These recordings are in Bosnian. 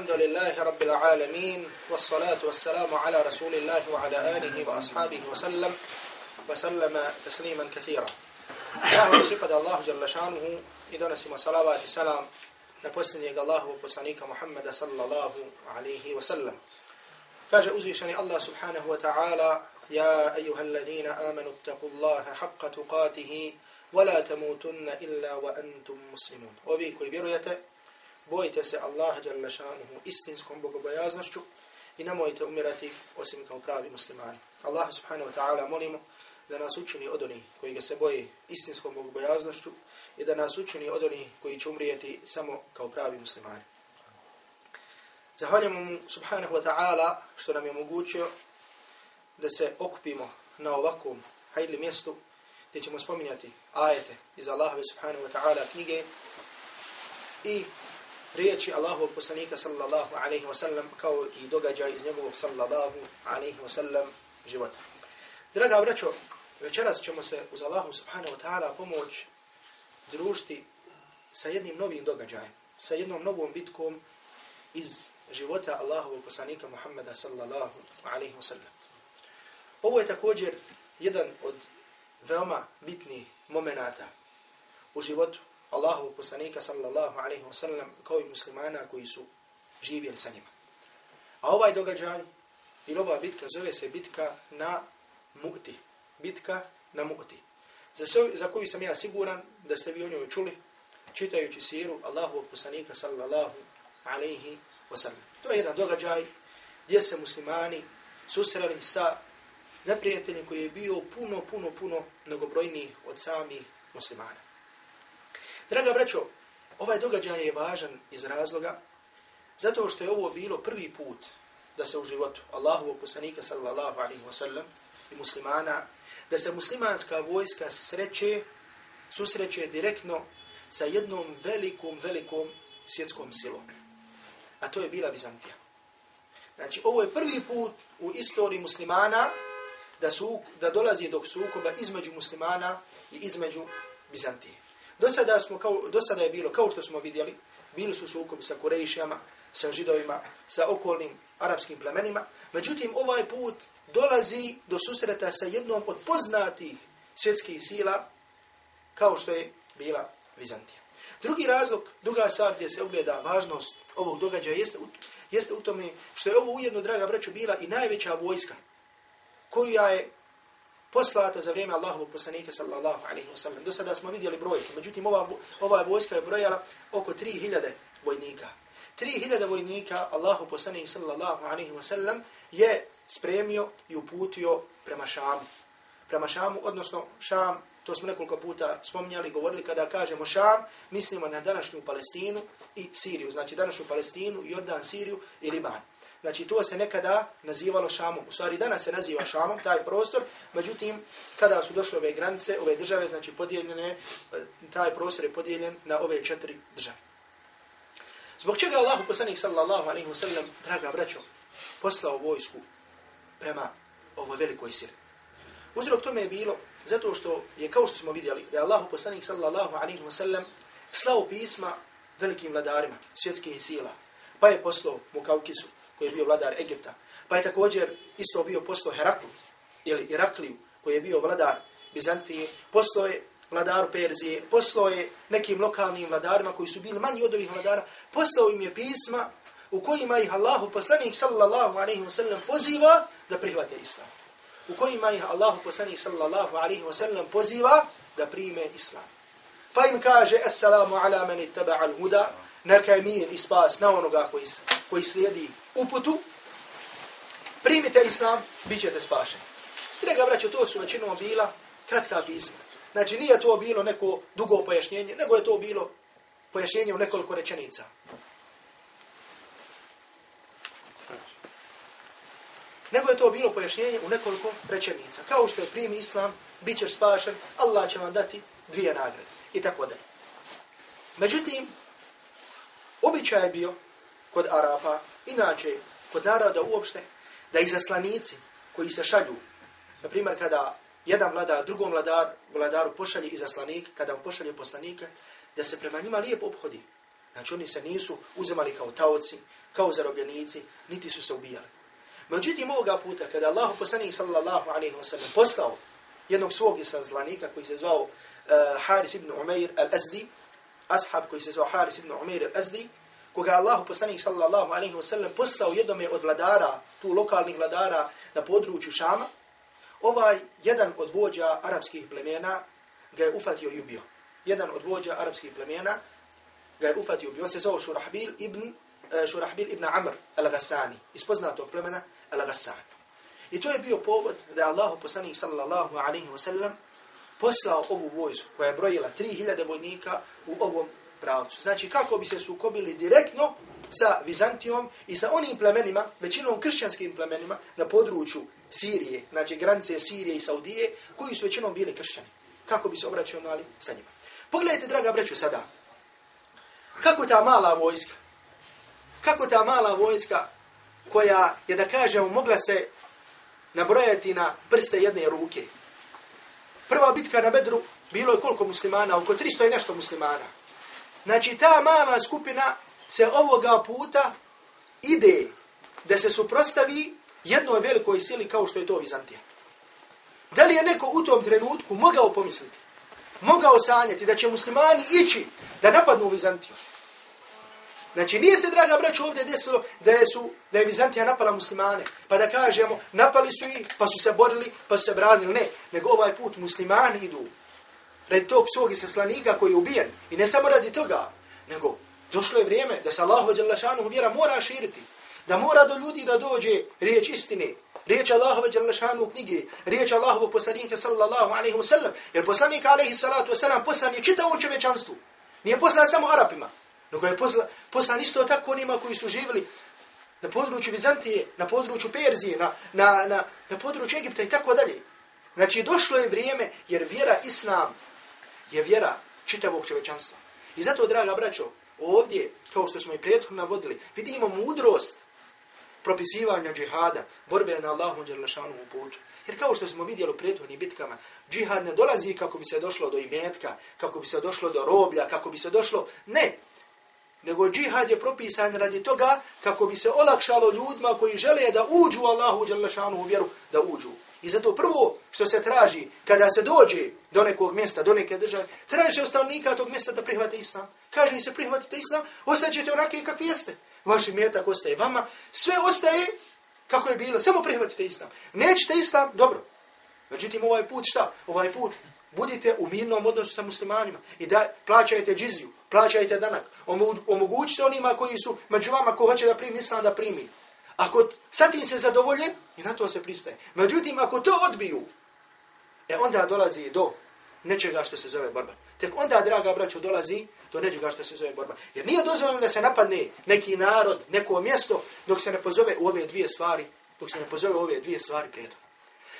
الحمد لله رب العالمين والصلاة والسلام على رسول الله وعلى آله وأصحابه وسلم وسلم تسليما كثيرا. الله وشفد الله جل شأنه إذن اسم صلوات السلام نبسنيك الله وبسنيك محمد صلى الله عليه وسلم. فاجأوزي شني الله سبحانه وتعالى يا أيها الذين آمنوا اتقوا الله حق تقاته ولا تموتن إلا وأنتم مسلمون. وبيكو بيرو bojite se Allaha dželle istinskom bogobojaznošću i nemojte umirati osim kao pravi muslimani. Allah subhanahu wa ta'ala molimo da nas učini od onih koji ga se boje istinskom bogobojaznošću i da nas učini od onih koji će umrijeti samo kao pravi muslimani. Zahvaljujemo mu subhanahu wa ta'ala što nam je omogućio da se okupimo na ovakvom hajdli mjestu gdje ćemo spominjati ajete iz Allahove subhanahu wa ta'ala knjige i riječi Allahovog poslanika sallallahu alaihi wasallam kao i događaj iz njegovog sallallahu alaihi wasallam života. Draga braćo, večeras ćemo se uz Allahu subhanahu wa ta'ala pomoć družiti sa jednim novim događajem, sa jednom novom bitkom iz života Allahovog poslanika Muhammeda sallallahu alaihi wasallam. Ovo je također jedan od veoma bitnih momenata u životu Allahovog poslanika sallallahu alaihi wasallam kao i muslimana koji su živjeli sa njima. A ovaj događaj ili ova bitka zove se bitka na mu'ti. Bitka na mu'ti. Za, so, za koju sam ja siguran da ste vi o njoj čuli čitajući siru Allahovog poslanika sallallahu alaihi wasallam. To je jedan događaj gdje se muslimani susreli sa neprijateljem koji je bio puno, puno, puno mnogobrojniji od samih muslimana. Draga braćo, ovaj događaj je važan iz razloga zato što je ovo bilo prvi put da se u životu Allahu poslanika sallallahu alaihi wa sallam i muslimana, da se muslimanska vojska sreće, susreće direktno sa jednom velikom, velikom svjetskom silom. A to je bila Bizantija. Znači, ovo je prvi put u istoriji muslimana da, su, da dolazi do sukoba između muslimana i između Bizantije. Do sada, smo kao, do sada je bilo, kao što smo vidjeli, bili su sukobi sa Kurejšijama, sa židovima, sa okolnim arapskim plemenima. Međutim, ovaj put dolazi do susreta sa jednom od poznatih svjetskih sila, kao što je bila Vizantija. Drugi razlog, druga stvar gdje se ogleda važnost ovog događaja jeste, jeste u tome što je ovo ujedno, draga braću, bila i najveća vojska koja je poslata za vrijeme Allahovog poslanika sallallahu alaihi wa sallam. Do sada smo vidjeli brojke, međutim ova, ova vojska je brojala oko 3000 vojnika. 3000 vojnika Allahu poslanik sallallahu alaihi wa sallam je spremio i uputio prema Šamu. Prema Šamu, odnosno Šam, to smo nekoliko puta spominjali, govorili kada kažemo Šam, mislimo na današnju Palestinu i Siriju, znači današnju Palestinu, Jordan, Siriju i Liban. Znači to se nekada nazivalo Šamom. U stvari danas se naziva Šamom, taj prostor. Međutim, kada su došle ove granice, ove države, znači podijeljene, e, taj prostor je podijeljen na ove četiri države. Zbog čega Allah poslanik sallallahu alaihi wa sallam, draga braćo, poslao vojsku prema ovoj velikoj sili. Uzrok tome je bilo zato što je kao što smo vidjeli da je Allah poslanik sallallahu alaihi wa sallam slao pisma velikim vladarima svjetskih sila. Pa je poslao Mukaukisu, koji je bio vladar Egipta. Pa je također isto bio poslao Heraklu, ili Irakliju, koji je bio vladar Bizantije, poslao je vladaru Perzije, poslao je nekim lokalnim vladarima koji su bili manji od ovih vladara, poslao im je pisma u kojima ih Allahu poslanik sallallahu alaihi wa sallam poziva da prihvate islam. U kojima ih Allahu poslanik sallallahu alaihi wa sallam poziva da prime islam. Pa im kaže, assalamu ala mani taba al huda, neka mir i spas na onoga koji, koji slijedi uputu, primite islam, bit ćete spašeni. Draga braćo, to su većinom bila kratka pisma. Znači, nije to bilo neko dugo pojašnjenje, nego je to bilo pojašnjenje u nekoliko rečenica. Nego je to bilo pojašnjenje u nekoliko rečenica. Kao što je primi islam, bit ćeš spašen, Allah će vam dati dvije nagrade. I tako da. Međutim, običaj je bio kod Arapa, inače kod naroda uopšte, da izaslanici koji se šalju, na primjer kada jedan vladar, drugom vladar, vladaru pošalje izaslanik, kada on pošalje poslanike, da se prema njima lijepo obhodi. Znači oni se nisu uzemali kao taoci, kao zarobljenici, niti su se ubijali. Međutim, ovoga puta, kada Allah poslanik sallallahu alaihi wa sallam poslao jednog svog izlanika koji se zvao uh, Haris ibn Umair al-Azdi, ashab koji se zvao Haris ibn Umair al-Azdi, koga Allahu poslanik sallallahu alaihi ve sellem poslao jednome od vladara, tu lokalnih vladara na području Šama, ovaj jedan od vođa arapskih plemena ga je ufatio i ubio. Jedan od vođa arapskih plemena ga je ufatio i ubio. On se zove Šurahbil ibn, uh, Šurahbil ibn Amr al-Ghassani, iz poznatog plemena al-Ghassani. I to je bio povod da je Allahu poslanik sallallahu alaihi ve sellem poslao ovu vojsku koja je brojila 3000 vojnika u ovom pravcu. Znači kako bi se sukobili direktno sa Vizantijom i sa onim plemenima, većinom kršćanskim plemenima na području Sirije, znači granice Sirije i Saudije, koji su većinom bili kršćani. Kako bi se obraćali sa njima. Pogledajte, draga breću, sada. Kako ta mala vojska, kako ta mala vojska koja je, da kažemo, mogla se nabrojati na prste jedne ruke. Prva bitka na Bedru bilo je koliko muslimana? Oko 300 i nešto muslimana. Znači, ta mala skupina se ovoga puta ide da se suprostavi jednoj velikoj sili kao što je to Vizantija. Da li je neko u tom trenutku mogao pomisliti, mogao sanjati da će muslimani ići da napadnu Vizantiju? Znači, nije se, draga braćo, ovdje desilo da je, su, da je Vizantija napala muslimane, pa da kažemo, napali su ih, pa su se borili, pa su se branili. Ne, nego ovaj put muslimani idu radi tog svog islanika koji je ubijen. I ne samo radi toga, nego došlo je vrijeme da se Allahu Đalašanu vjera mora širiti. Da mora do ljudi da dođe riječ istine, riječ Allahu Đalašanu knjige, riječ Allahu poslanika sallallahu alaihi wasallam. Jer poslanik alaihi salatu wasallam poslan je čitavom čovečanstvu. Nije poslan samo Arapima. Nego je poslan, poslan isto tako onima koji su živjeli na području Vizantije, na području Perzije, na, na, na, na području Egipta i tako dalje. Znači, došlo je vrijeme, jer vjera Islam je vjera čitavog čovečanstva. I zato, draga braćo, ovdje, kao što smo i prethodno navodili, vidimo mudrost propisivanja džihada, borbe na Allahom džerlašanu u putu. Jer kao što smo vidjeli u prethodnim bitkama, džihad ne dolazi kako bi se došlo do imetka, kako bi se došlo do roblja, kako bi se došlo... Ne, nego džihad je propisan radi toga kako bi se olakšalo ljudima koji žele da uđu Allahu dželašanu u vjeru, da uđu. I zato prvo što se traži kada se dođe do nekog mjesta, do neke države, traži se ostavnika tog mjesta da prihvate islam. Kaže im se prihvatite islam, ostaćete onake kakvi jeste. Vaši mjetak ostaje vama, sve ostaje kako je bilo, samo prihvatite islam. Nećete islam, dobro. Međutim, ovaj put šta? Ovaj put budite u mirnom odnosu sa muslimanima i da plaćajte džiziju, plaćajte danak, omogućite onima koji su među vama ko hoće da primi islam da primi. Ako sa tim se zadovolje, i na to se pristaje. Međutim, ako to odbiju, e onda dolazi do nečega što se zove borba. Tek onda, draga braćo, dolazi do nečega što se zove borba. Jer nije dozvoljeno da se napadne neki narod, neko mjesto, dok se ne pozove u ove dvije stvari, dok se ne pozove u ove dvije stvari prijedom.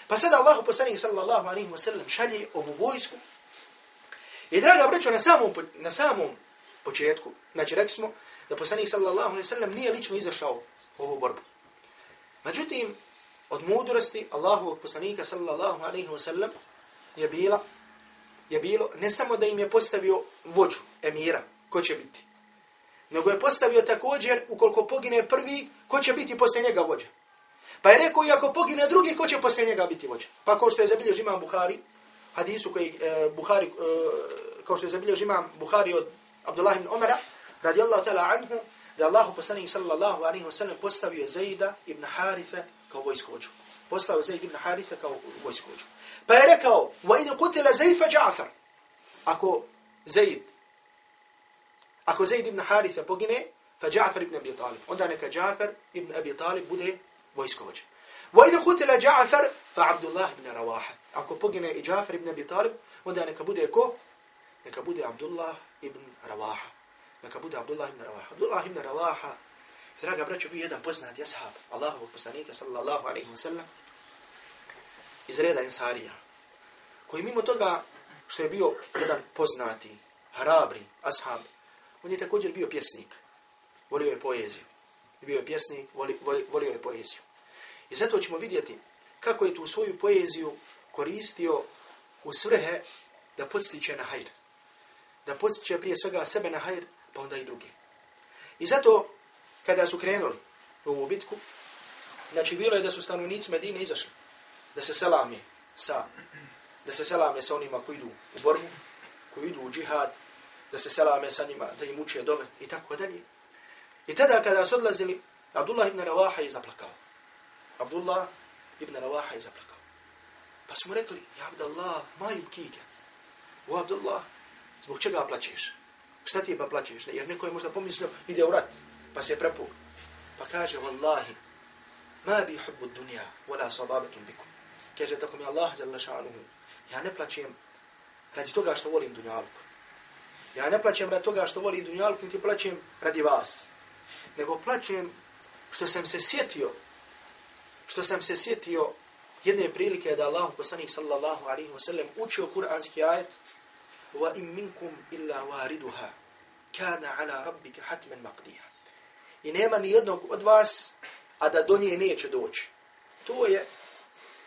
Pa sada Allahu poslanik sallallahu alaihi wa sallam šalje ovu vojsku. I draga braćo, na samom, na samom početku, znači rekli smo da poslanik sallallahu alaihi sallam nije lično izašao ovu borbu. Međutim, od mudrosti Allahovog poslanika sallallahu alaihi wa sallam je bila je bilo ne samo da im je postavio vođu, emira, ko će biti, nego je postavio također, ukoliko pogine prvi, ko će biti poslije njega vođa. Pa je rekao, i ako pogine drugi, ko će poslije njega biti vođa? Pa kao što je zabilježio imam Buhari, hadisu koji e, Buhari, e, kao što je zabilio imam Buhari od Abdullah ibn Umara, radijallahu ta'ala anhu, da Allahu poslanik sallallahu alaihi wa sallam postavio Zajda ibn Haritha kao vojskovođu. Poslao Zaid ibn Haritha kao vojskovođu. Pa je rekao, wa in qutila Zaid fa Ja'far. Ako Zaid, ako Zaid ibn Haritha pogine, fa Ja'far ibn Abi Talib. Onda neka Ja'far ibn Abi Talib bude vojskovođa. Wa in qutila Ja'far fa Abdullah ibn Rawaha. Ako pogine i Ja'far ibn Abi Talib, onda neka bude ko? Neka bude Abdullah ibn Ravaha. Neka bude Abdullah ibn Ravaha. Abdullah ibn Ravaha, draga braćo, bio jedan poznat jashab Allahovog poslanika sallallahu alaihi wa sallam iz reda Insarija, koji mimo toga što je bio jedan poznati, hrabri ashab, on je također bio pjesnik. Volio je poeziju. Bio je pjesnik, voli, voli, volio je poeziju. I zato ćemo vidjeti kako je tu svoju poeziju koristio u svrhe da podstiče na hajr. Da podstiče prije svega sebe na hajr, pa onda i druge. I zato, kada su krenuli u ovu bitku, znači bilo je da su stanovnici Medine izašli, da se selami sa, da se selame sa onima koji idu u borbu, koji idu u džihad, da se selame sa njima, da im uče dove i tako dalje. I tada kada su odlazili, Abdullah ibn Rawaha je zaplakao. Abdullah ibn Rawaha je zaplakao. Pa smo rekli, ja Abdullah, maju kike. O Abdullah, zbog čega plaćeš? Šta ti je pa plaćeš? Jer neko je možda pomislio, ide u rat, pa se je prepuk. Pa kaže, Wallahi, ma bi hubbu dunja, wala sababetum bikum. Kaže, tako mi Allah, jalla šanuhu, ja ne plaćem radi toga što volim dunjalku. Ja ne plaćem radi toga što volim dunjalku, niti plaćem radi vas. Nego plaćem što sam se sjetio, što sam se sjetio jedne prilike da Allah poslanik sallallahu alaihi wa sallam učio kuranski ajet wa in minkum illa wariduha kana ala rabbika hatman maqdiha. I nema ni jednog od vas, a da do nje neće doći. To je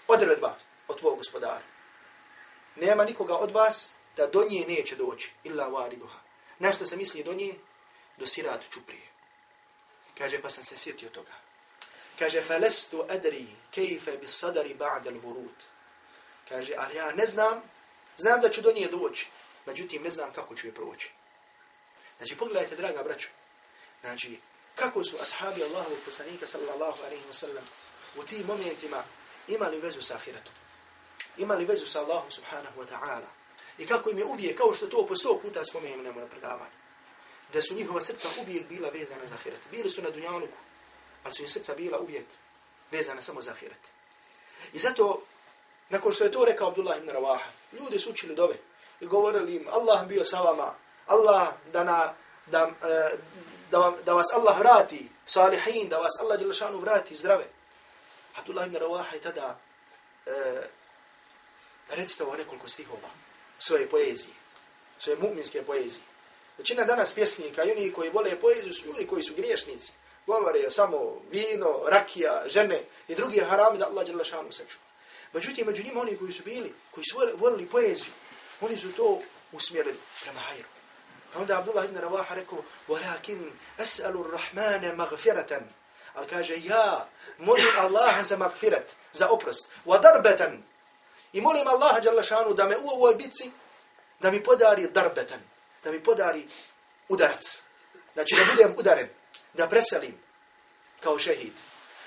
odredba od tvojeg gospodara. Nema nikoga od vas da do nje neće doći, illa wariduha. Nešto se misli do nje? Do siratu čuprije. Kaže, pa sam se sjetio toga. Kaže, falestu adri kejfe bis sadari ba'del vurut. Kaže, ali ja ne znam, znam da ću do nje doći, međutim ne znam kako ću je proći. Znači, pogledajte, draga braćo, znači, kako su ashabi Allahu poslanika sallallahu alaihi wa sallam u tim momentima imali vezu sa ahiretom. Imali vezu sa Allahom subhanahu wa ta'ala. I kako im je uvijek, kao što to po sto puta spomenemo na predavanju, da su njihova srca uvijek bila vezana za ahiret. Bili su na dunjaluku, ali su im srca bila uvijek vezana samo za ahiret. I zato, nakon što je to rekao Abdullah ibn Rawaha, ljudi su učili dove i govorili im, Allah bio sa vama, Allah da, na, da, e, da, vam, da vas Allah vrati, salihin, da vas Allah Đelešanu vrati zdrave. Abdullah ibn Rawaha je tada e, recitao nekoliko stihova svoje poezije, svoje mu'minske poezije. Većina danas pjesnika i oni koji vole poeziju su ljudi koji su griješnici Govore samo vino, rakija, žene i drugi harami da Allah dželle šanu sačuva. Međutim, među njima oni koji su bili, koji su volili poeziju, oni su to usmjerili prema hajru. Pa onda Abdullah ibn Ravaha rekao, وَلَكِنْ أَسْأَلُ الرَّحْمَانَ مَغْفِرَةً Ali kaže, ja molim Allaha za magfirat, za oprost. وَدَرْبَةً I molim Allaha dželle šanu da me u ovoj bitci, da mi podari darbetan, da mi podari udarac. Znači da budem udaren, da preselim kao šehid.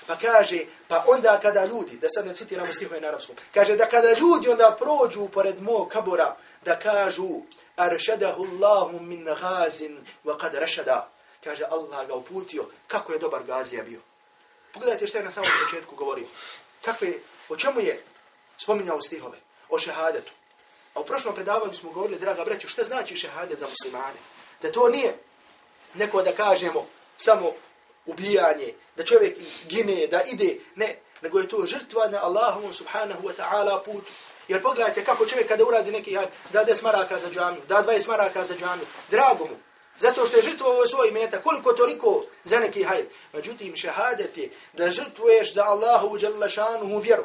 Pa kaže, pa onda kada ljudi, da sad ne citiramo stihove na arabskom, kaže da kada ljudi onda prođu pored mog kabora, da kažu, aršadahu Allahu min gazin wa kad rašada. Kaže, Allah ga uputio, kako je dobar gazija bio. Pogledajte što je na samom početku govorio. Kakve, o čemu je spominjao stihove? O šehadetu. A u prošlom predavanju smo govorili, draga braćo, šta znači šehadet za muslimane? Da to nije neko da kažemo samo ubijanje, da čovjek gine, da ide, ne, nego je to žrtva na Allahom subhanahu wa ta'ala put. Jer pogledajte kako čovjek kada uradi neki had, da des maraka za džamiju, da dvaj maraka za džamiju, drago mu. Zato što je žrtvovao svoj meta, koliko toliko za neki hajr. Međutim, šehadet je da žrtvuješ za Allahu u djelašanu vjeru.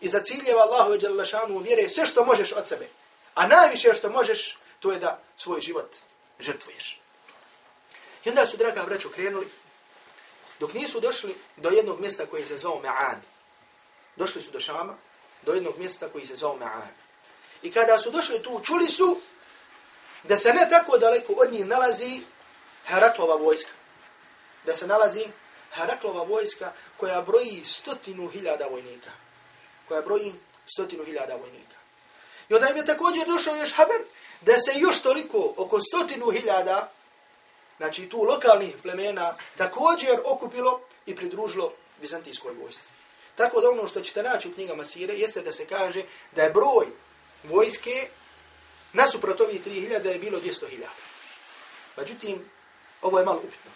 I za ciljeva Allahu u djelašanu vjere sve što možeš od sebe. A najviše što možeš, to je da svoj život žrtvuješ. I onda su, draga braćo, krenuli, dok nisu došli do jednog mjesta koji se zvao Ma'an. Došli su do Šama, do jednog mjesta koji se zvao Ma'an. I kada su došli tu, čuli su da se ne tako daleko od njih nalazi Heraklova vojska. Da se nalazi Heraklova vojska koja broji stotinu hiljada vojnika. Koja broji stotinu hiljada vojnika. I onda im je također došao još haber da se još toliko, oko stotinu hiljada, znači tu lokalnih plemena, također okupilo i pridružilo Vizantijskoj vojsci. Tako da ono što ćete naći u knjigama Sire jeste da se kaže da je broj vojske nasuprot ovih 3000 je bilo 200.000. Međutim, ovo je malo upitno.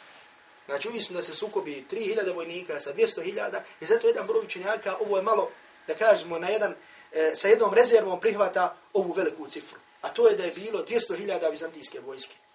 Znači, uvisno da se sukobi 3000 vojnika sa 200.000 i zato jedan broj učenjaka, ovo je malo, da kažemo, na jedan e, sa jednom rezervom prihvata ovu veliku cifru. A to je da je bilo 200.000 vizantijske vojske.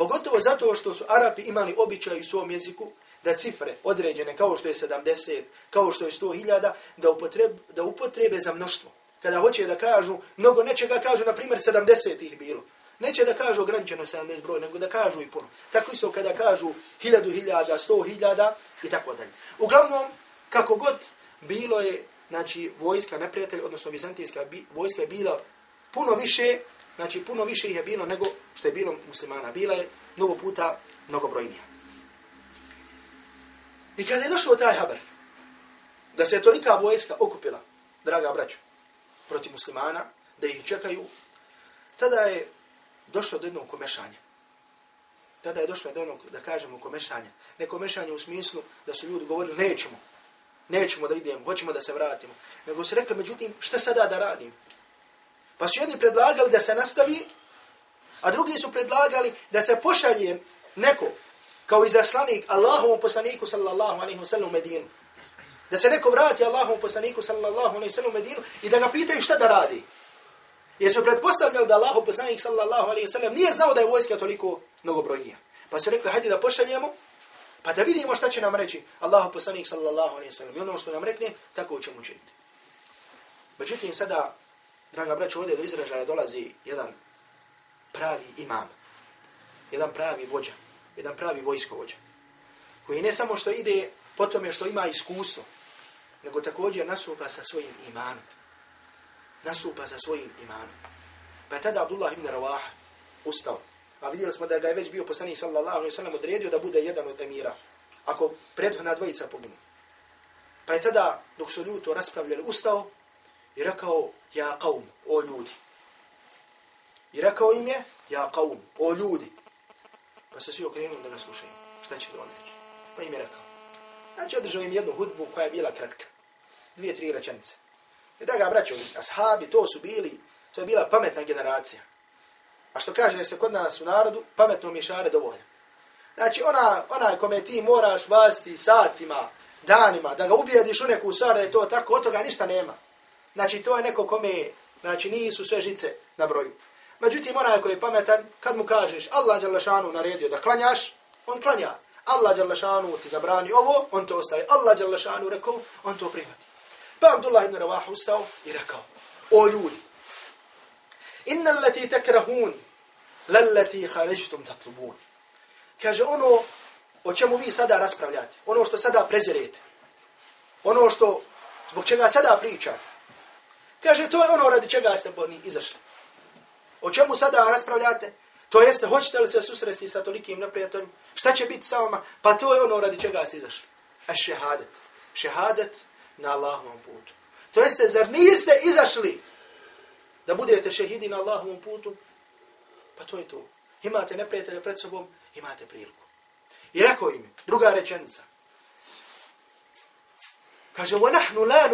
Pogotovo zato što su Arapi imali običaj u svom jeziku da cifre određene kao što je 70, kao što je 100.000, da, upotreb, da upotrebe za mnoštvo. Kada hoće da kažu, mnogo nečega kažu, na primjer, 70 ih bilo. Neće da kažu ograničeno 70 broj, nego da kažu i puno. Tako isto kada kažu hiljadu hiljada, sto hiljada i tako dalje. Uglavnom, kako god bilo je, znači, vojska neprijatelj, odnosno vizantijska vojska je bila puno više, znači puno više ih je bilo nego što je bilo muslimana. Bila je mnogo puta mnogobrojnija. I kada je došao taj haber, da se tolika vojska okupila, draga braću, protiv muslimana, da ih čekaju, tada je došlo do jednog komešanja. Tada je došlo do jednog, da kažemo, komešanja. Ne komešanja u smislu da su ljudi govorili, nećemo, nećemo da idemo, hoćemo da se vratimo. Nego su rekli, međutim, šta sada da radim? Pa su jedni predlagali da se nastavi, a drugi su predlagali da se pošalje neko, kao izaslanik Allahovom poslaniku sallallahu alaihi wa sallam u Medinu. Da se neko vrati Allahovom poslaniku sallallahu alaihi wa sallam u Medinu i da ga pitaju šta da radi. Jer su pretpostavljali da Allahov poslanik sallallahu alaihi wa sallam nije znao da je vojska toliko mnogobrojnija. Pa su rekli, hajde da pošaljemo, pa da vidimo šta će nam reći Allahov poslanik sallallahu alaihi wa sallam. I ono što nam rekne, tako ćemo učiniti. Međutim, sada, draga braćo, ovdje do izražaja dolazi jedan pravi imam, jedan pravi vođa, jedan pravi vojskovođa, koji ne samo što ide po tome što ima iskustvo, nego također nasupa sa svojim imanom. Nasupa sa svojim imanom. Pa je tada Abdullah ibn Rawah ustao. A vidjeli smo da ga je već bio poslanik sallallahu alaihi sallam odredio da bude jedan od emira. Ako prethodna dvojica poginu. Pa je tada, dok su ljudi to raspravljali, ustao i rekao, ja kaum, o ljudi. I rekao im je, ja kaum, o ljudi. Pa se svi okrenuli da ga slušaju. Šta će da on reći? Pa im je rekao. Znači, održao im jednu hudbu koja je bila kratka. Dvije, tri rečenice. I da ga braćo, ashabi, to su bili, to je bila pametna generacija. A što kaže se kod nas u narodu, pametno mi šare dovoljno. Znači, ona, ona kome ti moraš vasti satima, danima, da ga ubijediš u neku stvar da je to tako, od toga ništa nema. Znači, to je neko kome, znači, nisu sve žice na broju. Međutim, onaj koji je pametan, kad mu kažeš Allah Đalešanu naredio da klanjaš, on klanja. Allah Đalešanu ti zabrani ovo, on to ostaje. Allah Đalešanu rekao, on to prihvati. Pa Abdullah ibn Ravah ustao i rekao, o ljudi, inna lati tekrahun, lalleti kharijtum tatlubun. Kaže ono o čemu vi sada raspravljate, ono što sada prezirete, ono što, zbog čega sada pričate, kaže to je ono radi čega ste bolni izašli. O čemu sada raspravljate? To jeste, hoćete li se susresti sa tolikim neprijateljom? Šta će biti sa vama? Pa to je ono radi čega ste izašli. A šehadet. Šehadet na Allahovom putu. To jeste, zar niste izašli da budete šehidi na Allahovom putu? Pa to je to. Imate neprijatelje pred sobom, imate priliku. I rekao im, druga rečenica. Kaže, وَنَحْنُ لَا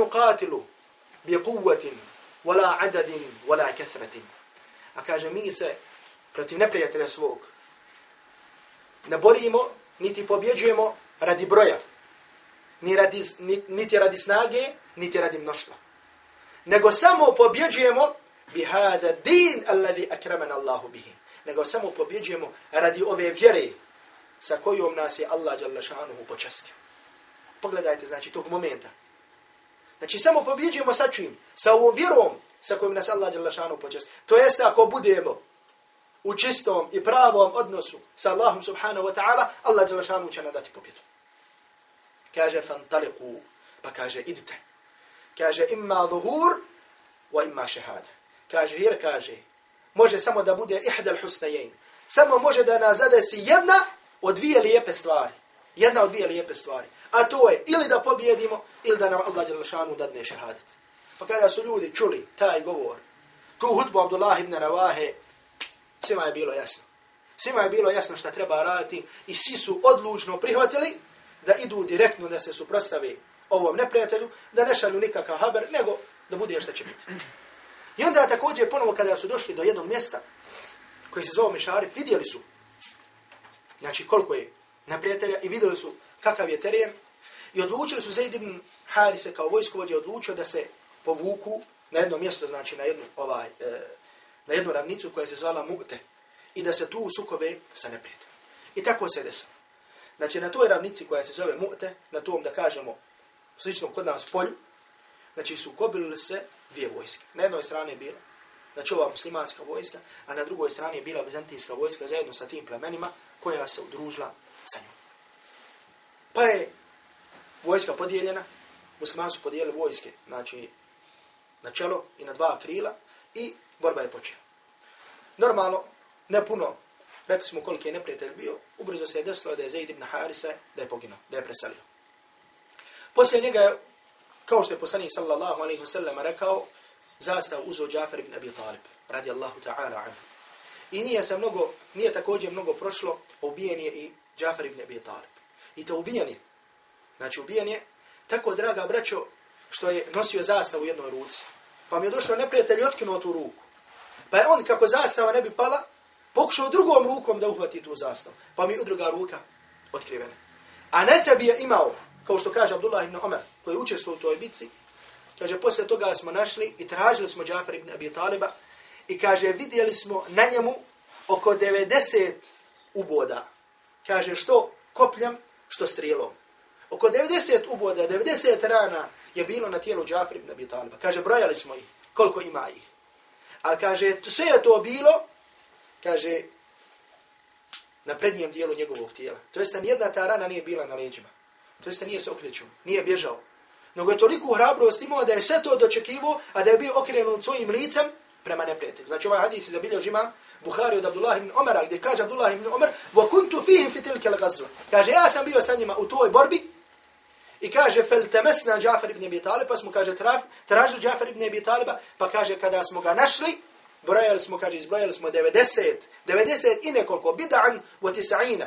bi kuvvetin, wala adadin, wala kathratin. A kaže, mi se protiv neprijatelja svog ne borimo, niti pobjeđujemo radi broja, ni radi, niti radi snage, niti radi mnoštva. Nego samo pobjeđujemo bi hada din alladhi akramana Allahu bihi. Nego samo pobjeđujemo radi ove vjere sa kojom nas je Allah dželle Šanuhu počastio. Pogledajte, znači, tog momenta. Znači samo pobjeđujemo sa čim? Sa ovom vjerom sa kojim nas Allah dželle počest. To jeste ako budemo u čistom i pravom odnosu sa Allahom subhanahu wa ta'ala, Allah dželle će nam dati pobjedu. Kaže fantaliku, pa kaže idite. Kaže imma zuhur wa imma shahada. Kaže jer kaže može samo da bude ihdal husnajen. Samo može da nas zadesi jedna od dvije lijepe stvari. Jedna od dvije lijepe stvari. A to je ili da pobjedimo ili da nam Allah Đelešanu dadne šehadet. Pa kada su ljudi čuli taj govor, tu hutbu Abdullah ibn Ravahe, svima je bilo jasno. Svima je bilo jasno šta treba raditi i svi su odlučno prihvatili da idu direktno da se suprostave ovom neprijatelju, da ne šalju nikakav haber, nego da bude šta će biti. I onda također ponovo kada su došli do jednog mjesta koji se zvao Mešari, vidjeli su znači koliko je neprijatelja i vidjeli su kakav je teren i odlučili su Zaid ibn Harise kao vojskovođe odlučio da se povuku na jedno mjesto, znači na jednu, ovaj, e, na jednu ravnicu koja se zvala Mugte i da se tu sukove sa neprijateljem. I tako se desilo. Znači na toj ravnici koja se zove Mugte, na tom da kažemo sličnom kod nas polju, znači sukobili se dvije vojske. Na jednoj strani je bila znači ova muslimanska vojska, a na drugoj strani je bila bizantijska vojska zajedno sa tim plemenima koja se udružila sa njom. Pa je vojska podijeljena, muslimani su podijelili vojske, znači na čelo i na dva krila i borba je počela. Normalno, ne puno, rekli smo koliki je neprijatelj bio, ubrzo se je desilo da je Zaid ibn Harise, da je poginuo, da je preselio. Poslije njega je, kao što je poslanik sallallahu alaihi wa sallam rekao, zastav uzo Džafar ibn Abi Talib, radi Allahu ta'ala anhu. I nije se mnogo, nije također mnogo prošlo, ubijen je i Džafar ibn Abi Talib. I to ubijen je, znači ubijen je, tako draga braćo, što je nosio zastavu u jednoj ruci. Pa mi je došao neprijatelj i otkinuo tu ruku. Pa je on, kako zastava ne bi pala, pokušao drugom rukom da uhvati tu zastavu. Pa mi je druga ruka otkrivena. A ne sebi je imao, kao što kaže Abdullah ibn Omer, koji je učestvo u toj bitci, kaže, posle toga smo našli i tražili smo Džafar ibn Abi Taliba i kaže, vidjeli smo na njemu oko 90 uboda. Kaže, što kopljem, što strijelom. Oko 90 uboda, 90 rana je bilo na tijelu Džafri ibn Abi Taliba. Kaže, brojali smo ih, koliko ima ih. Ali kaže, sve je to bilo, kaže, na prednjem dijelu njegovog tijela. To jest, nijedna ta rana nije bila na leđima. To jest, nije se okrećuo, nije bježao. Nego je toliko hrabrost imao da je sve to dočekivo, a da je bio okrenut svojim licem prema neprijatelju. Znači ovaj hadis je zabilio žima Buhari od Abdullah ibn Omara, gdje kaže Abdullah ibn Omar, وَكُنْتُ فِيهِمْ فِي تِلْكَ الْغَزْوَ Kaže, ja sam bio sa njima u toj borbi, I kaže fel temesna Džafar ibn Abi Talib, pa smo kaže traf, tražili Džafar ibn Abi Taliba, pa kaže kada smo ga našli, brojali smo, kaže, izbrojali smo 90, 90 i nekoliko bid'an wa tis'ina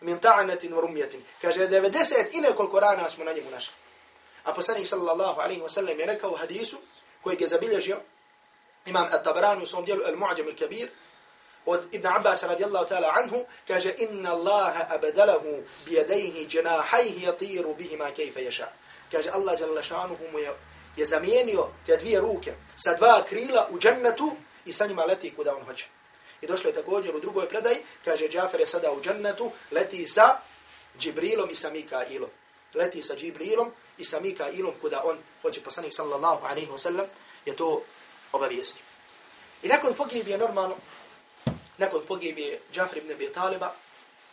min ta'anatin wa rumjatin. Kaže 90 i nekoliko rana smo na njemu našli. A poslanik sallallahu alaihi wa sallam je rekao u hadisu koji je zabilježio imam At-Tabarani u svom dijelu Al-Mu'ajam Al-Kabir, od Ibn Abbas radijallahu ta'ala anhu, kaže, inna Allaha abadalahu bijadejhi dženahajhi jatiru bihima kejfe ješa. Kaže, Allah jalla šanuhu mu je, je zamijenio te dvije ruke sa dva krila u džennetu i sa njima leti kuda on hoće. I došlo je također u drugoj predaj, kaže, Džafer je sada u džennetu, leti sa Džibrilom i sa Mikailom. Leti sa Džibrilom i sa Mikailom kuda on hoće. Poslanik sallallahu alaihi wa sallam je to obavijestio. I nakon pogibije normalno, nakon pogibije Džafir ibn Abi Taliba,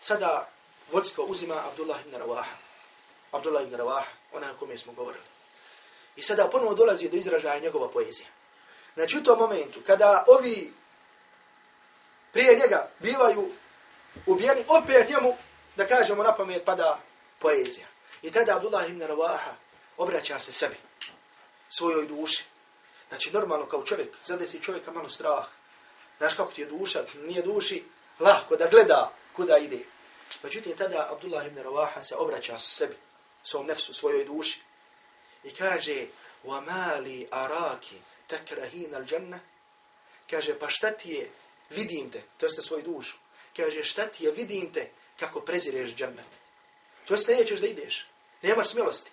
sada vodstvo uzima Abdullah ibn Rawaha. Abdullah ibn Rawaha, onaj o kome smo govorili. I sada ponovo dolazi do izražaja njegova poezija. Znači u tom momentu, kada ovi prije njega bivaju ubijeni, opet njemu, da kažemo na pamet, pada poezija. I tada Abdullah ibn Rawaha obraća se sebi, svojoj duši. Znači normalno kao čovjek, zadesi čovjeka malo strah, Znaš kako ti je duša, nije duši lahko da gleda kuda ide. Međutim, tada Abdullah ibn Rawaha se obraća s sebi, svom nefsu, svojoj duši. I kaže, وَمَا لِي أَرَاكِ تَكْرَهِينَ الْجَنَّةِ Kaže, pa šta ti je, vidim te, to jeste svoju dušu. Kaže, šta ti je, vidim te, kako prezireš džennet. To jeste nećeš da ideš, nemaš smjelosti.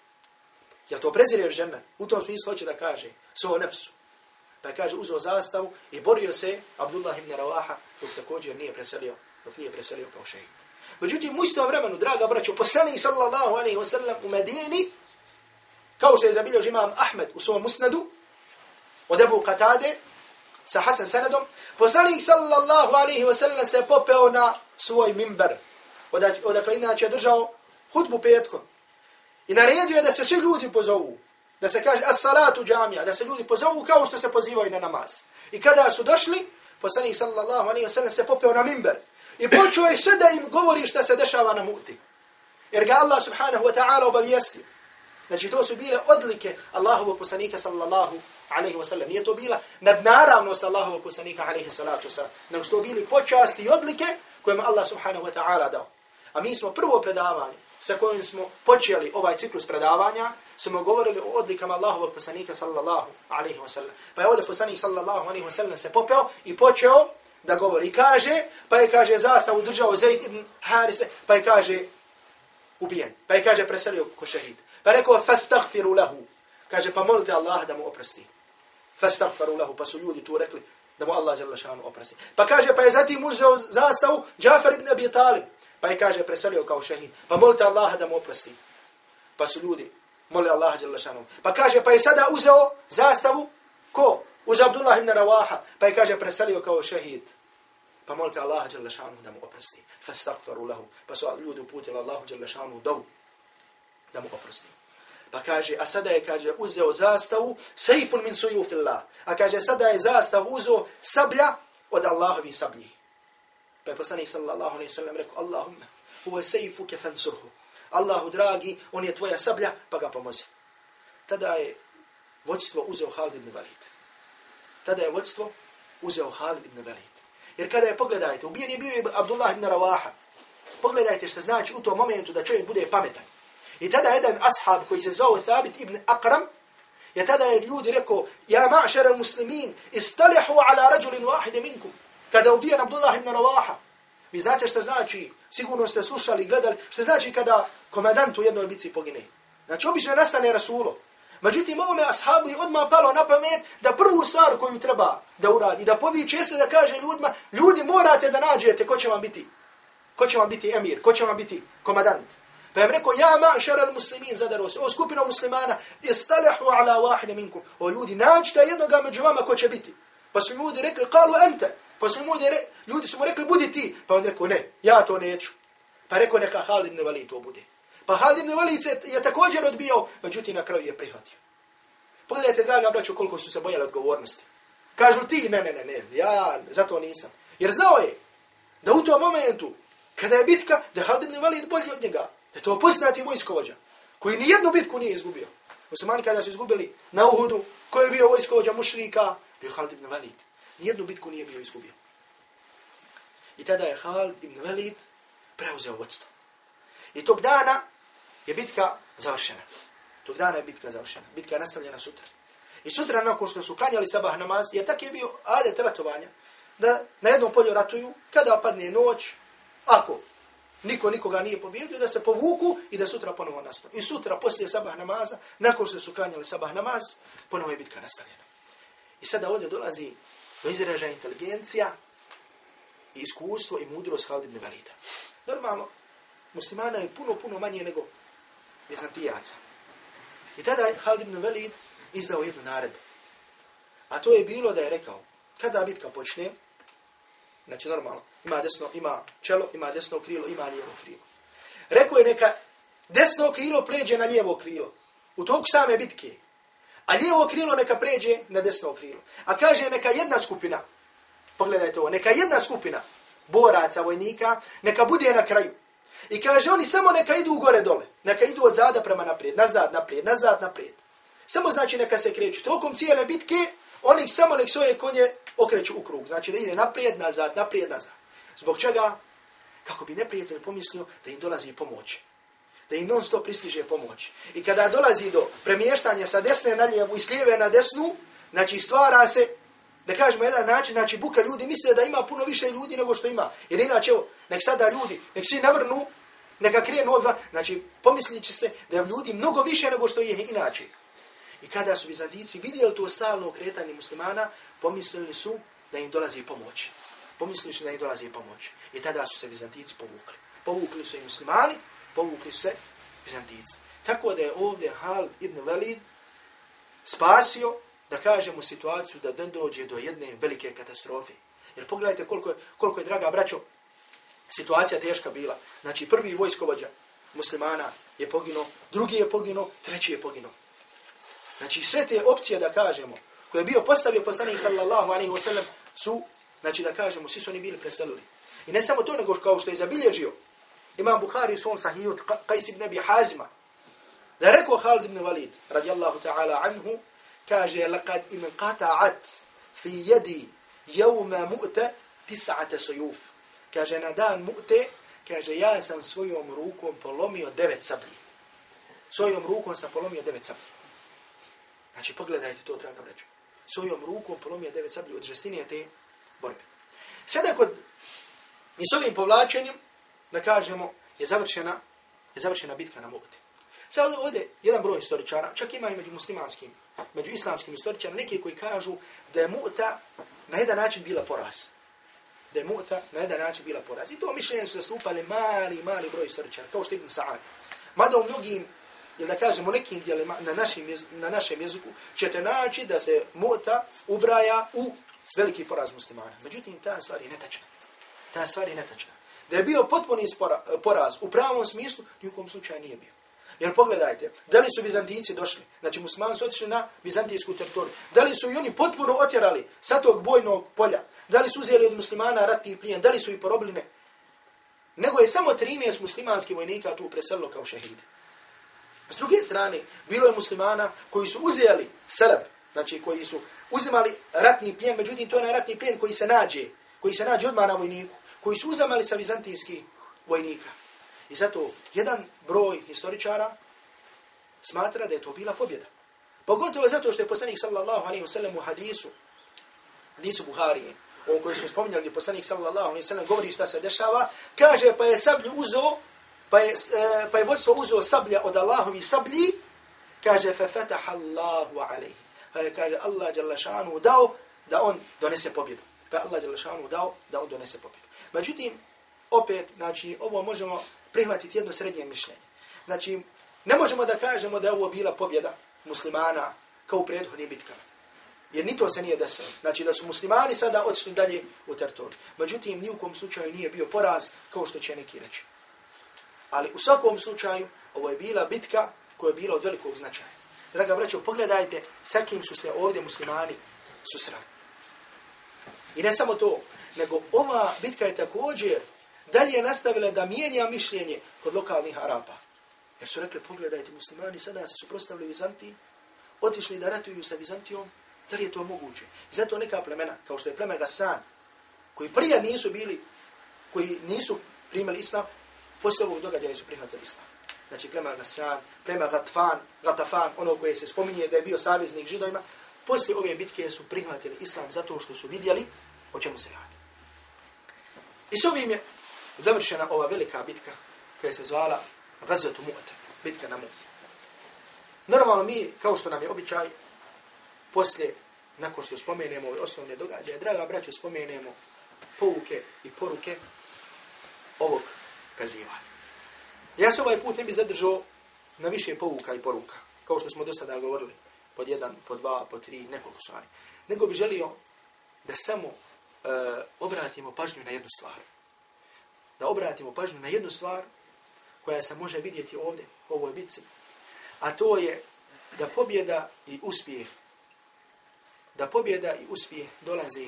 Jel to prezireš džennet? U tom smislu hoće da kaže, svoj nefsu. Pa kaže, uzeo zastavu i borio se Abdullah ibn Rawaha, dok također nije preselio, dok nije preselio kao šehid. Međutim, u istom vremenu, draga braćo, poslani sallallahu alaihi wa sallam u Medini, kao što je zabilio imam Ahmed u svom musnadu, od Ebu Qatade, sa Hasan sanadom, poslani sallallahu alaihi wa sallam se popeo na svoj mimber, odakle inače je držao hudbu petkom. I naredio je da se svi ljudi pozovu, da se kaže as-salatu džamija, da se ljudi pozovu kao što se pozivaju na namaz. I kada su došli, poslanik sallallahu alejhi ve sellem se popeo na minber i počeo je sve da im govori šta se dešava na muti. Jer ga Allah subhanahu wa ta'ala obavijestio. Znači to su bile odlike Allahovog poslanika sallallahu alejhi ve sellem. Nije to bila nadnaravnost Allahovog poslanika alejhi salatu wasallam. Nego su to bili počasti i odlike kojima Allah subhanahu wa ta'ala dao. A mi smo prvo predavanje sa kojim smo počeli ovaj ciklus predavanja, smo govorili o odlikama Allahovog poslanika sallallahu alaihi wasallam. Pa je ovdje poslanik sallallahu alaihi wasallam se popeo i počeo da govori. I kaže, pa je kaže zastavu držao Zaid ibn Harise, pa je kaže ubijen. Pa je kaže preselio ko šehid. Pa je rekao, fastaghfiru lahu. Kaže, pa molite Allah da mu oprosti. Fastaghfiru lahu. Pa su ljudi tu rekli da mu Allah žele šanu oprosti. Pa kaže, pa je zatim uzeo zastavu Džafar ibn Abi Talib. Pa je kaže, preselio kao šehid. Pa molite Allaha da mu oprosti. Pa su ljudi moli Allaha Đelešanom. Pa kaže pa je sada uzeo zastavu ko? uz Abdullah ibn Rawaha, pa je kaže preselio kao šehid. Pa molite Allaha Đelešanom da mu oprosti. Fastaghfiru lahu. Pa su ljudi uputili Allahu Đelešanom dovu da mu oprosti. Pa kaže, a sada je, kaže, uzeo zastavu, sejfun min sujufillah. A kaže, sada je zastav uzeo sablja od Allahovi sablji. Pa je poslanik sallallahu alaihi sallam rekao, Allahumma, sejfu kefan surhu. Allahu dragi, on je tvoja sablja, pa ga pomozi. Tada je vodstvo uzeo Khalid ibn Walid. Tada je vodstvo uzeo Khalid ibn Walid. Jer kada je, pogledajte, ubijen je bio Abdullah ibn Rawaha. Pogledajte što znači u tom momentu da čovjek bude pametan. I tada jedan ashab koji se zvao Thabit ibn Akram, je tada je ljudi rekao, ja ma'šar al muslimin, istalihu ala rađulin wahide minkum. Kada je ubijen Abdullah ibn Rawaha. Vi znate što znači, sigurno ste slušali i gledali, što znači kada komandant u jednoj bici pogine. Znači, obično nastane Rasulo. Međutim, ovome ashabu je odmah palo na pamet da prvu stvar koju treba da uradi, da poviče jeste da kaže ljudima, ljudi morate da nađete ko će vam biti, ko će vam biti emir, ko će vam biti komandant. Pa je rekao, ja ma šaral muslimin zadaro se, o skupina muslimana, istalehu ala wahide minkum. O ljudi, nađite jednoga među vama ko će biti. Pa su ljudi rekli, kalu ente. Pa su mu re, ljudi su mu rekli, budi ti. Pa on rekao, ne, ja to neću. Pa rekao, neka Halid ibn Valid to bude. Pa Halid ibn Walid se je također odbio, međutim na kraju je prihvatio. Pogledajte, draga braćo, koliko su se bojali odgovornosti. Kažu ti, ne, ne, ne, ne, ja zato nisam. Jer znao je da u tom momentu, kada je bitka, da je Halid ibn Walid bolji od njega. Da je to poznati vojskovođa, koji ni jednu bitku nije izgubio. Muslimani kada su izgubili na Uhudu, koji je bio vojskovođa mušrika, bio Halid ibn Walid. Nijednu bitku nije bio izgubio. I tada je Halid ibn Walid preuzeo vodstvo. I tog dana je bitka završena. Tog dana je bitka završena. Bitka je nastavljena sutra. I sutra, nakon što su klanjali sabah namaz, je tak je bio adet ratovanja, da na jednom polju ratuju, kada padne noć, ako niko nikoga nije pobjedio, da se povuku i da sutra ponovo nastave. I sutra, poslije sabah namaza, nakon što su klanjali sabah namaz, ponovo je bitka nastavljena. I sada ovdje dolazi do izražaja inteligencija, i iskustvo i mudrost Halid ibn Valida. Normalno, muslimana je puno, puno manje nego Bizantijaca. I tada je Halid ibn Velid izdao jednu naredbu. A to je bilo da je rekao, kada bitka počne, znači normalno, ima desno, ima čelo, ima desno krilo, ima lijevo krilo. Rekao je neka desno krilo pređe na lijevo krilo. U toku same bitke. A lijevo krilo neka pređe na desno krilo. A kaže neka jedna skupina, pogledajte ovo, neka jedna skupina boraca, vojnika, neka bude na kraju. I kaže, oni samo neka idu gore dole. Neka idu od zada prema naprijed, nazad, naprijed, nazad, naprijed. Samo znači neka se kreću. Tokom cijele bitke, oni samo nek svoje konje okreću u krug. Znači da ide naprijed, nazad, naprijed, nazad. Zbog čega? Kako bi neprijatelj pomislio da im dolazi pomoć. Da im non stop pristiže pomoć. I kada dolazi do premještanja sa desne na lijevu i s lijeve na desnu, znači stvara se da kažemo jedan način, znači buka ljudi misle da ima puno više ljudi nego što ima. Jer inače, evo, nek sada ljudi, nek svi navrnu, neka krenu odva, znači pomislit će se da je ljudi mnogo više nego što je inače. I kada su Bizantici vidjeli to stalno okretanje muslimana, pomislili su da im dolazi pomoć. Pomislili su da im dolazi pomoć. I tada su se Bizantici povukli. Povukli su i muslimani, povukli se Bizantijice. Tako da je ovdje Hal ibn Velid spasio da kažemo situaciju da ne dođe do jedne velike katastrofe. Jer pogledajte koliko je, koliko je draga braćo, situacija teška bila. Znači prvi vojskovođa muslimana je poginuo, drugi je poginuo, treći je poginuo. Znači sve te opcije da kažemo, koje je bio postavio poslanik sallallahu alaihi wasallam, su, znači da kažemo, svi su oni bili preselili. I ne samo to, nego kao što je zabilježio imam Bukhari u svom sahiju Qais ibn Abi Hazima, da je rekao Khalid ibn Walid, radijallahu ta'ala anhu, kaže laqad in qata'at fi yadi yawma mu'ta tis'ata suyuf. Kaže na dan mu'te kaže ja sam svojom rukom polomio devet sablji svojom rukom sam polomio devet sablji znači pogledajte to draga braćo. Svojom rukom polomio devet sablji od žestinije te borbe. Sada kod i s ovim povlačenjem da kažemo je završena je završena bitka na mu'te Sad ovdje jedan broj historičara, čak ima i među muslimanskim među islamskim istoričarima neki koji kažu da je muta na jedan način bila poraz. Da je muta na jedan način bila poraz. I to mišljenje su zastupali mali, mali broj istoričara, kao što je Ibn Sa'ad. Mada u mnogim ili da kažemo nekim dijelima na našem, na našem jeziku, ćete naći da se mota ubraja u veliki poraz muslimana. Međutim, ta stvar je netačna. Ta stvar je netačna. Da je bio potpuni poraz u pravom smislu, nikom slučaju nije bio. Jer pogledajte, da li su Bizantinci došli, znači muslimani su otišli na Bizantijsku teritoriju, da li su i oni potpuno otjerali sa tog bojnog polja, da li su uzeli od muslimana ratni plijen, da li su i porobili ne. Nego je samo 13 muslimanskih vojnika tu preselilo kao šehide. S druge strane, bilo je muslimana koji su uzeli seleb, znači koji su uzimali ratni plijen, međutim to je na ratni plijen koji se nađe, koji se nađe odmah na vojniku, koji su uzamali sa vizantijskih vojnika. I zato jedan broj historičara smatra da je to bila pobjeda. Pogotovo zato što je poslanik sallallahu alaihi wa sallam u hadisu, hadisu Buharije, o kojoj smo spominjali gdje poslanik sallallahu alaihi wa sallam govori šta se dešava, kaže pa je sablju uzo, pa je, e, pa je vodstvo uzo sablja od Allahovi sablji, kaže fe fetaha Allahu alaihi. Pa je kaže Allah jalla šanu dao da on donese pobjedu. Pa je Allah jalla šanu dao da on donese pobjedu. Međutim, opet, znači, ovo možemo prihvatiti jedno srednje mišljenje. Znači, ne možemo da kažemo da je ovo bila pobjeda muslimana kao u prethodnim bitkama. Jer ni to se nije desilo. Znači da su muslimani sada odšli dalje u teritoriju. Međutim, ni u kom slučaju nije bio poraz kao što će neki reći. Ali u svakom slučaju, ovo je bila bitka koja je bila od velikog značaja. Draga braćo, pogledajte sa kim su se ovdje muslimani susrali. I ne samo to, nego ova bitka je također dalje nastavila da mijenja mišljenje kod lokalnih Arapa. Jer su rekli, pogledajte, muslimani sada se suprostavili Vizanti, otišli da ratuju sa Vizantijom, da li je to moguće? I zato neka plemena, kao što je pleme Gassan, koji prije nisu bili, koji nisu primili islam, posle ovog događaja su prihvatili islam. Znači plema Gassan, plema Gatfan, Gatafan, ono koje se spominje da je bio saveznik židovima, posle ove bitke su prihvatili islam zato što su vidjeli o čemu se radi. I s ovim je završena ova velika bitka koja se zvala Gazvetu Mu'te, bitka na Mu'te. Normalno mi, kao što nam je običaj, poslije, nakon što spomenemo ove osnovne događaje, draga braću, spomenemo pouke i poruke ovog kazivanja. Ja se ovaj put ne bi zadržao na više pouka i poruka, kao što smo do sada govorili, pod jedan, pod dva, pod tri, nekoliko stvari. Nego bi želio da samo e, obratimo pažnju na jednu stvar da obratimo pažnju na jednu stvar koja se može vidjeti ovdje, u ovoj bitci. A to je da pobjeda i uspjeh, da pobjeda i uspjeh dolaze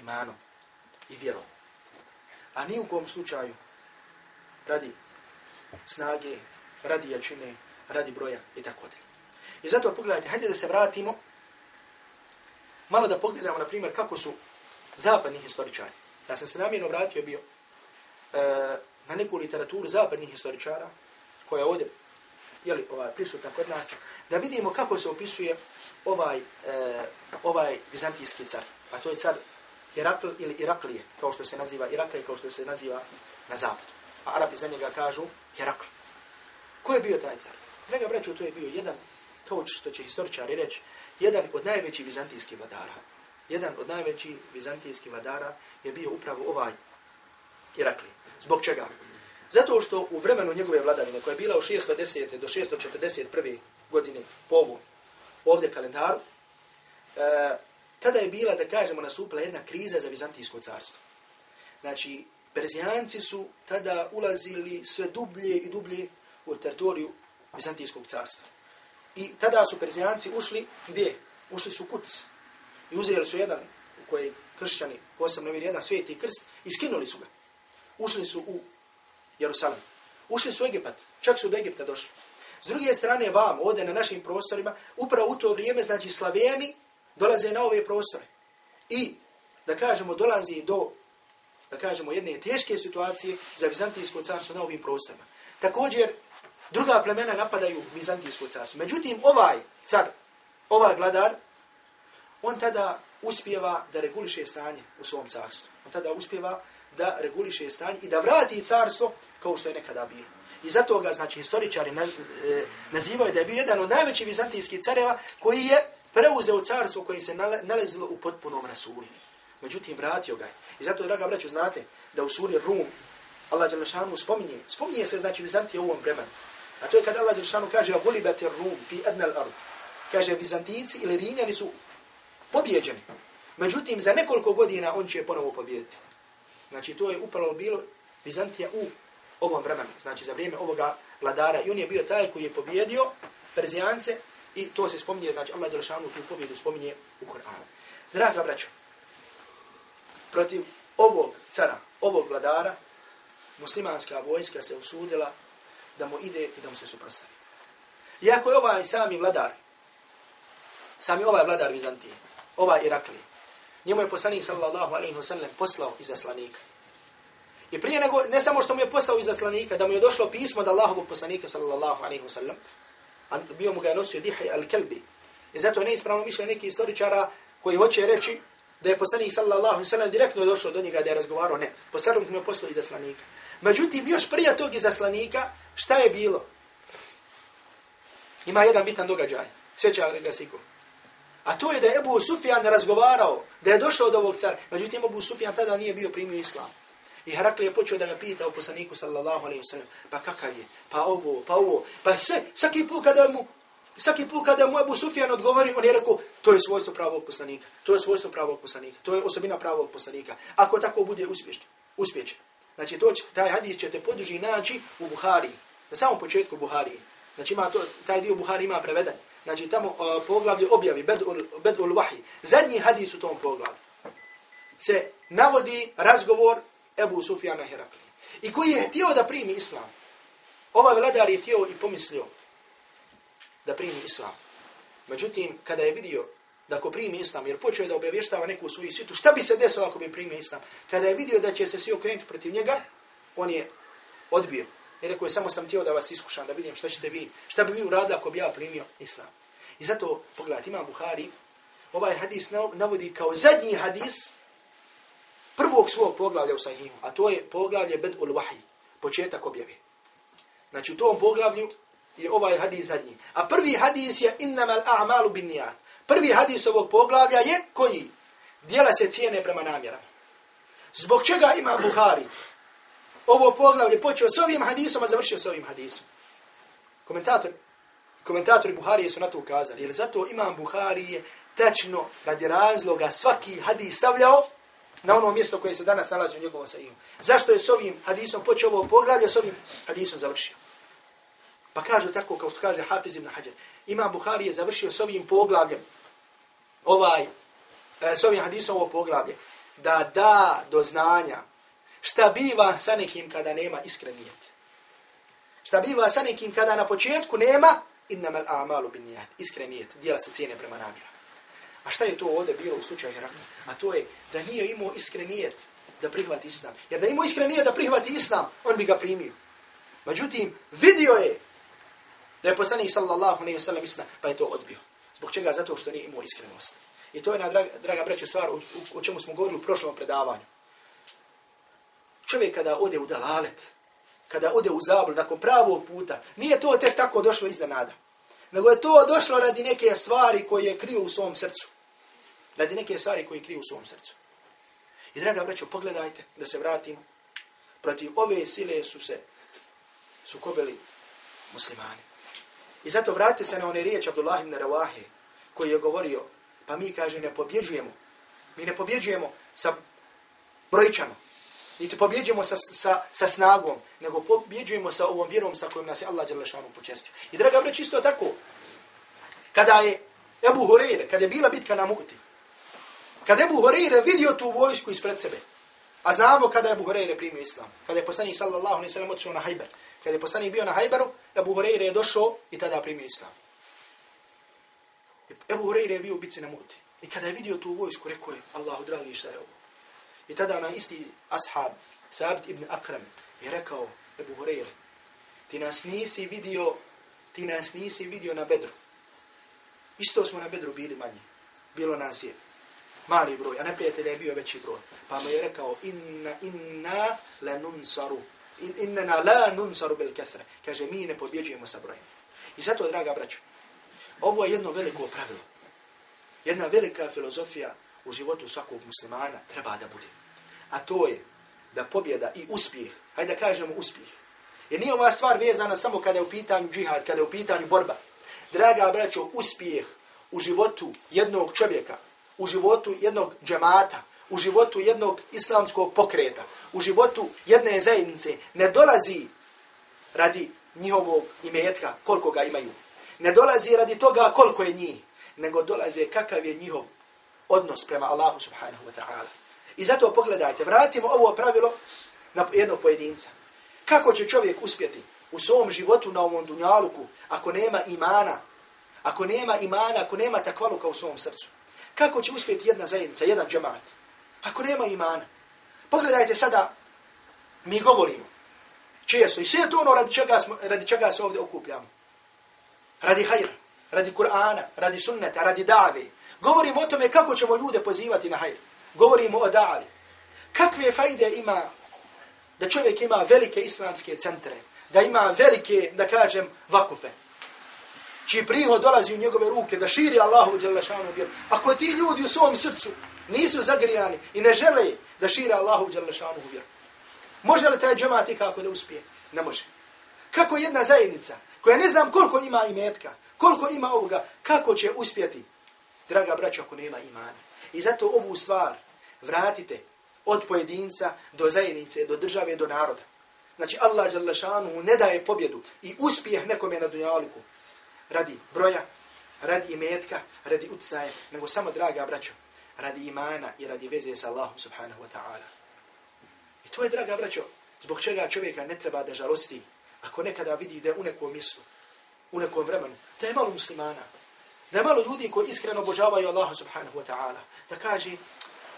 imanom i vjerom. A ni u kom slučaju radi snage, radi jačine, radi broja i tako dalje. I zato pogledajte, hajde da se vratimo, malo da pogledamo, na primjer, kako su zapadni historičari. Ja sam se namjerno vratio bio E, na neku literaturu zapadnih historičara, koja je ovdje jeli, ovaj, prisutna kod nas, da vidimo kako se opisuje ovaj, e, ovaj vizantijski car. A to je car Irakl ili Iraklije, kao što se naziva Iraklije, kao što se naziva na zapadu. A Arabi za njega kažu Irakl. Ko je bio taj car? Draga braću, to je bio jedan, kao što će historičari reći, jedan od najvećih vizantijskih vladara. Jedan od najvećih vizantijskih vladara je bio upravo ovaj Irakli. Zbog čega? Zato što u vremenu njegove vladavine, koja je bila u 610. do 641. godine po ovom ovdje kalendaru, e, tada je bila, da kažemo, nastupila jedna kriza za Vizantijsko carstvo. Znači, Perzijanci su tada ulazili sve dublje i dublje u teritoriju Vizantijskog carstva. I tada su Perzijanci ušli gdje? Ušli su kuc. I uzeli su jedan, u koji kršćani, posebno vidi jedan sveti krst, i skinuli su ga ušli su u Jerusalim. Ušli su u Egipat, čak su do Egipta došli. S druge strane, vam, ovdje na našim prostorima, upravo u to vrijeme, znači Slaveni, dolaze na ove prostore. I, da kažemo, dolazi do, da kažemo, jedne teške situacije za Bizantijsko carstvo na ovim prostorima. Također, druga plemena napadaju Bizantijsko carstvo. Međutim, ovaj car, ovaj vladar, on tada uspjeva da reguliše stanje u svom carstvu. On tada uspjeva da reguliše stanje i da vrati carstvo kao što je nekada bilo. I zato ga, znači, historičari e, nazivaju da je bio jedan od najvećih vizantijskih careva koji je preuzeo carstvo koje se nalazilo u potpunom rasulu. Međutim, vratio ga. I zato, draga braću, znate da u suri Rum Allah Đelešanu spominje, spominje se, znači, Vizantije u ovom vremenu. A to je kad Allah Đelešanu kaže Gulibati Rum fi adna al-ard. Kaže Bizantinci ili Rinjani su pobjeđeni. Međutim, za nekoliko godina on će ponovo pobjediti. Znači, to je upravo bilo Bizantija u ovom vremenu. Znači, za vrijeme ovoga vladara. I on je bio taj koji je pobjedio Perzijance i to se spominje, znači Allah Đelšanu tu pobjedu spominje u Koranu. Draga braćo, protiv ovog cara, ovog vladara, muslimanska vojska se usudila da mu ide i da mu se suprostavi. Iako je ovaj sami vladar, sami ovaj vladar Vizantije, ova Irakli, njemu je poslanik sallallahu alaihi wa sallam poslao izaslanika. I prije nego, ne samo što mu je poslao izaslanika, da mu je došlo pismo od Allahovog poslanika sallallahu alaihi wa sallam, a bio mu ga nosio Dihaj al-Kelbi. I zato je neispravno mišljen neki istoričara koji hoće reći da je poslanik sallallahu alaihi wa sallam direktno došao do njega da je razgovarao. Ne, poslanik mu je poslao izaslanika. Međutim, još prije tog izaslanika, šta je bilo? Ima jedan bitan događaj. Sjeća ga siku. A to je da je Ebu Sufjan razgovarao, da je došao do ovog cara. Međutim, Ebu Sufjan tada nije bio primio islam. I Herakli je počeo da ga pita o poslaniku sallallahu alaihi wasallam, pa kakav je, pa ovo, pa ovo, pa sve, svaki put kada mu, svaki put kada mu Ebu Sufjan odgovori, on je rekao, to je svojstvo pravog poslanika, to je svojstvo pravog poslanika, to je osobina pravog poslanika. Ako tako bude uspješno, uspješno. Znači, to će, taj hadis ćete poduži naći u Buhari, na samom početku Buhari. Znači, ima to, taj dio Buhari ima preveden. Znači, tamo uh, poglavlje objavi, bedul, bedul wahi, zadnji hadis u tom poglavlju, se navodi razgovor Ebu Sufjana Heraklija. I koji je htio da primi islam. Ovaj vladar je htio i pomislio da primi islam. Međutim, kada je vidio da ako primi islam, jer počeo je da obavještava neku svoju svitu, šta bi se desilo ako bi primio islam? Kada je vidio da će se svi okrenuti protiv njega, on je odbio. I rekao je, samo sam htio da vas iskušam, da vidim šta ćete vi, šta bi vi uradili ako bi ja primio islam. I zato, pogledajte, ima Buhari, ovaj hadis navodi kao zadnji hadis prvog svog poglavlja u Sahihu, a to je poglavlje Bed ul Wahi, početak objave. Znači u tom poglavlju je ovaj hadis zadnji. A prvi hadis je innamal a'malu bin nijat. Prvi hadis ovog poglavlja je koji? Dijela se cijene prema namjerama. Zbog čega ima Buhari? Ovo poglavlje počeo s ovim hadisom, a završio s ovim hadisom. Komentator, komentatori Buharije su na to ukazali. Jer zato imam Buharije tačno radi razloga svaki hadis stavljao na ono mjesto koje se danas nalazi u njegovom sahihu. Zašto je s ovim hadisom počeo ovo poglavlje, s ovim hadisom završio? Pa kažu tako, kao što kaže Hafiz ibn Hajar, Imam Buhari je završio s ovim poglavljem, ovaj, eh, s ovim hadisom ovo poglavlje, da da do znanja šta biva sa nekim kada nema iskrenijet. Šta biva sa nekim kada na početku nema innamal a'malu bin niyat, iskrenijet, dijela se cijene prema namjera. A šta je to ovdje bilo u slučaju Herakla? A to je da nije imao iskrenijet da prihvati islam. Jer da imao iskrenijet da prihvati islam, on bi ga primio. Međutim, vidio je da je poslanik sallallahu alejhi ve sellem islam, pa je to odbio. Zbog čega? Zato što nije imao iskrenost. I to je na draga, draga braće stvar o, o čemu smo govorili u prošlom predavanju. Čovjek kada ode u dalalet, kada ode u zablu nakon pravog puta, nije to tek tako došlo iznenada. Nego je to došlo radi neke stvari koje je krio u svom srcu. Radi neke stvari koje je krio u svom srcu. I draga braćo, pogledajte da se vratimo. Protiv ove sile su se sukobili muslimani. I zato vratite se na one riječi Abdullah ibn Rawahe koji je govorio, pa mi kaže ne pobjeđujemo. Mi ne pobjeđujemo sa brojčanom. Niti pobjeđujemo sa, sa, sa snagom, nego pobjeđujemo sa ovom vjerom sa kojom nas je Allah Đelešanu počestio. I draga vreć, isto tako, kada je Ebu Horeire, kada je bila bitka na Mu'ti, kada je Ebu Horeire vidio tu vojsku ispred sebe, a znamo kada je Ebu Horeire primio islam, kada je poslanik sallallahu alaihi sallam otišao na Hajber, kada je poslanik bio na Hajberu, Ebu Horeire je došao i tada primio islam. Ebu Horeire je bio u bitci na Mu'ti. I kada je vidio tu vojsku, rekao je, Allahu dragi, šta je ovo? I tada na isti ashab, Thabit ibn Akram, je rekao Ebu Hureyre, ti nas nisi vidio, ti nas nisi vidio na bedru. Isto smo na bedru bili manji. Bilo nas je mali broj, a neprijatelj je bio veći broj. Pa mu je rekao, inna, inna la nunsaru. In, inna la nunsaru bil kathra. Kaže, mi ne pobjeđujemo sa brojem. I zato, draga braćo, ovo je jedno veliko pravilo. Jedna velika filozofija u životu svakog muslimana treba da bude. A to je da pobjeda i uspjeh, hajde da kažemo uspjeh, Jer nije ova stvar vezana samo kada je u pitanju džihad, kada je u pitanju borba. Draga braćo, uspjeh u životu jednog čovjeka, u životu jednog džemata, u životu jednog islamskog pokreta, u životu jedne zajednice, ne dolazi radi njihovog imetka, koliko ga imaju. Ne dolazi radi toga koliko je njih, nego dolazi kakav je njihov odnos prema Allahu subhanahu wa ta'ala. I zato pogledajte, vratimo ovo pravilo na jednog pojedinca. Kako će čovjek uspjeti u svom životu na ovom dunjaluku ako nema imana, ako nema imana, ako nema takvaluka u svom srcu? Kako će uspjeti jedna zajednica, jedan džemat? Ako nema imana. Pogledajte sada, mi govorimo, često, i sve to ono radi čega, smo, radi čega se ovdje okupljamo. Radi hajra, radi Kur'ana, radi sunneta, radi dave. Govorimo o tome kako ćemo ljude pozivati na hajr. Govorimo o davi. Kakve fajde ima da čovjek ima velike islamske centre, da ima velike, da kažem, vakufe, čiji prihod dolazi u njegove ruke, da širi Allahu Đalešanu vjeru. Ako ti ljudi u svom srcu nisu zagrijani i ne žele da šire Allahu Đalešanu vjeru, može li taj džemat kako da uspije? Ne može. Kako jedna zajednica, koja ne znam koliko ima imetka, koliko ima ovoga, kako će uspjeti, draga braća, ako nema imana. I zato ovu stvar vratite od pojedinca do zajednice, do države, do naroda. Znači Allah Đalešanu ne daje pobjedu i uspjeh nekome na dunjaliku radi broja, radi imetka, radi utsaje, nego samo draga braćo, radi imana i radi veze sa Allahom subhanahu wa ta'ala. I to je draga braćo, zbog čega čovjeka ne treba da žalosti ako nekada vidi da je u nekom mjestu, u nekom vremenu, da je malo muslimana, da je malo ljudi koji iskreno obožavaju Allaha subhanahu wa ta'ala, da kaže,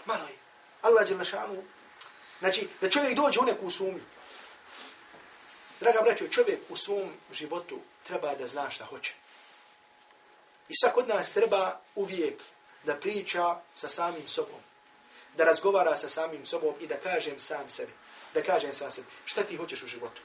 malo je, Allah je šanu, znači, da čovjek dođe u neku sumnju. Draga braćo, čovjek u svom životu treba da zna šta hoće. I svak od nas treba uvijek da priča sa samim sobom, da razgovara sa samim sobom i da kažem sam sebi, da kažem sam sebi, šta ti hoćeš u životu.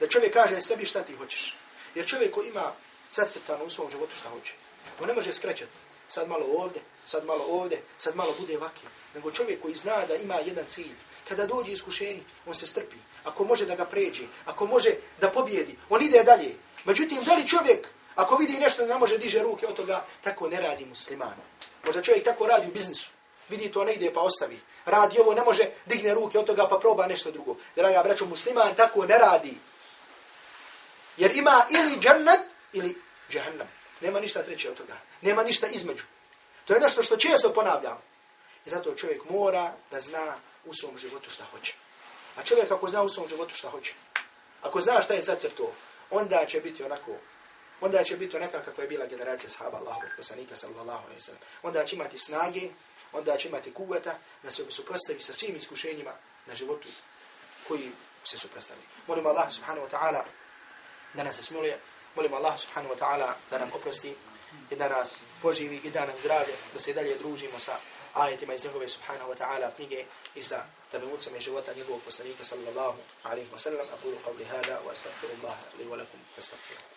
Da čovjek kaže sebi šta ti hoćeš. Jer čovjek ko ima sad srtano u svom životu šta hoće, on ne može skrećati sad malo ovdje, sad malo ovdje, sad malo bude vakio. Nego čovjek koji zna da ima jedan cilj, kada dođe iskušenje, on se strpi. Ako može da ga pređe, ako može da pobjedi, on ide dalje. Međutim, da li čovjek, ako vidi nešto da ne može diže ruke od toga, tako ne radi musliman. Možda čovjek tako radi u biznisu. Vidi to ne ide pa ostavi. Radi ovo, ne može digne ruke od toga pa proba nešto drugo. Draga braćo, musliman tako ne radi. Jer ima ili džennet ili džahannam. Nema ništa treće od toga. Nema ništa između. To je nešto što često ponavljamo. I zato čovjek mora da zna u svom životu šta hoće. A čovjek ako zna u svom životu šta hoće, ako zna šta je zacrto, onda će biti onako, onda će biti onaka kako je bila generacija sahaba Allahovog poslanika sallallahu alaihi sallam. Onda će imati snage, onda će imati kuveta da se suprostavi sa svim iskušenjima na životu koji se suprostavi. Molim Allah subhanahu wa ta'ala da nas smiluje, Molimo Allah subhanahu wa ta'ala da nam oprosti i da nas poživi i da nam zdravlje, da se dalje družimo sa ajetima iz njegove subhanahu wa ta'ala knjige i sa trenucama života njegovog poslanika sallallahu alaihi wa sallam. Aqulu qavli hada wa astaghfirullaha li wa lakum fastaghfiruh.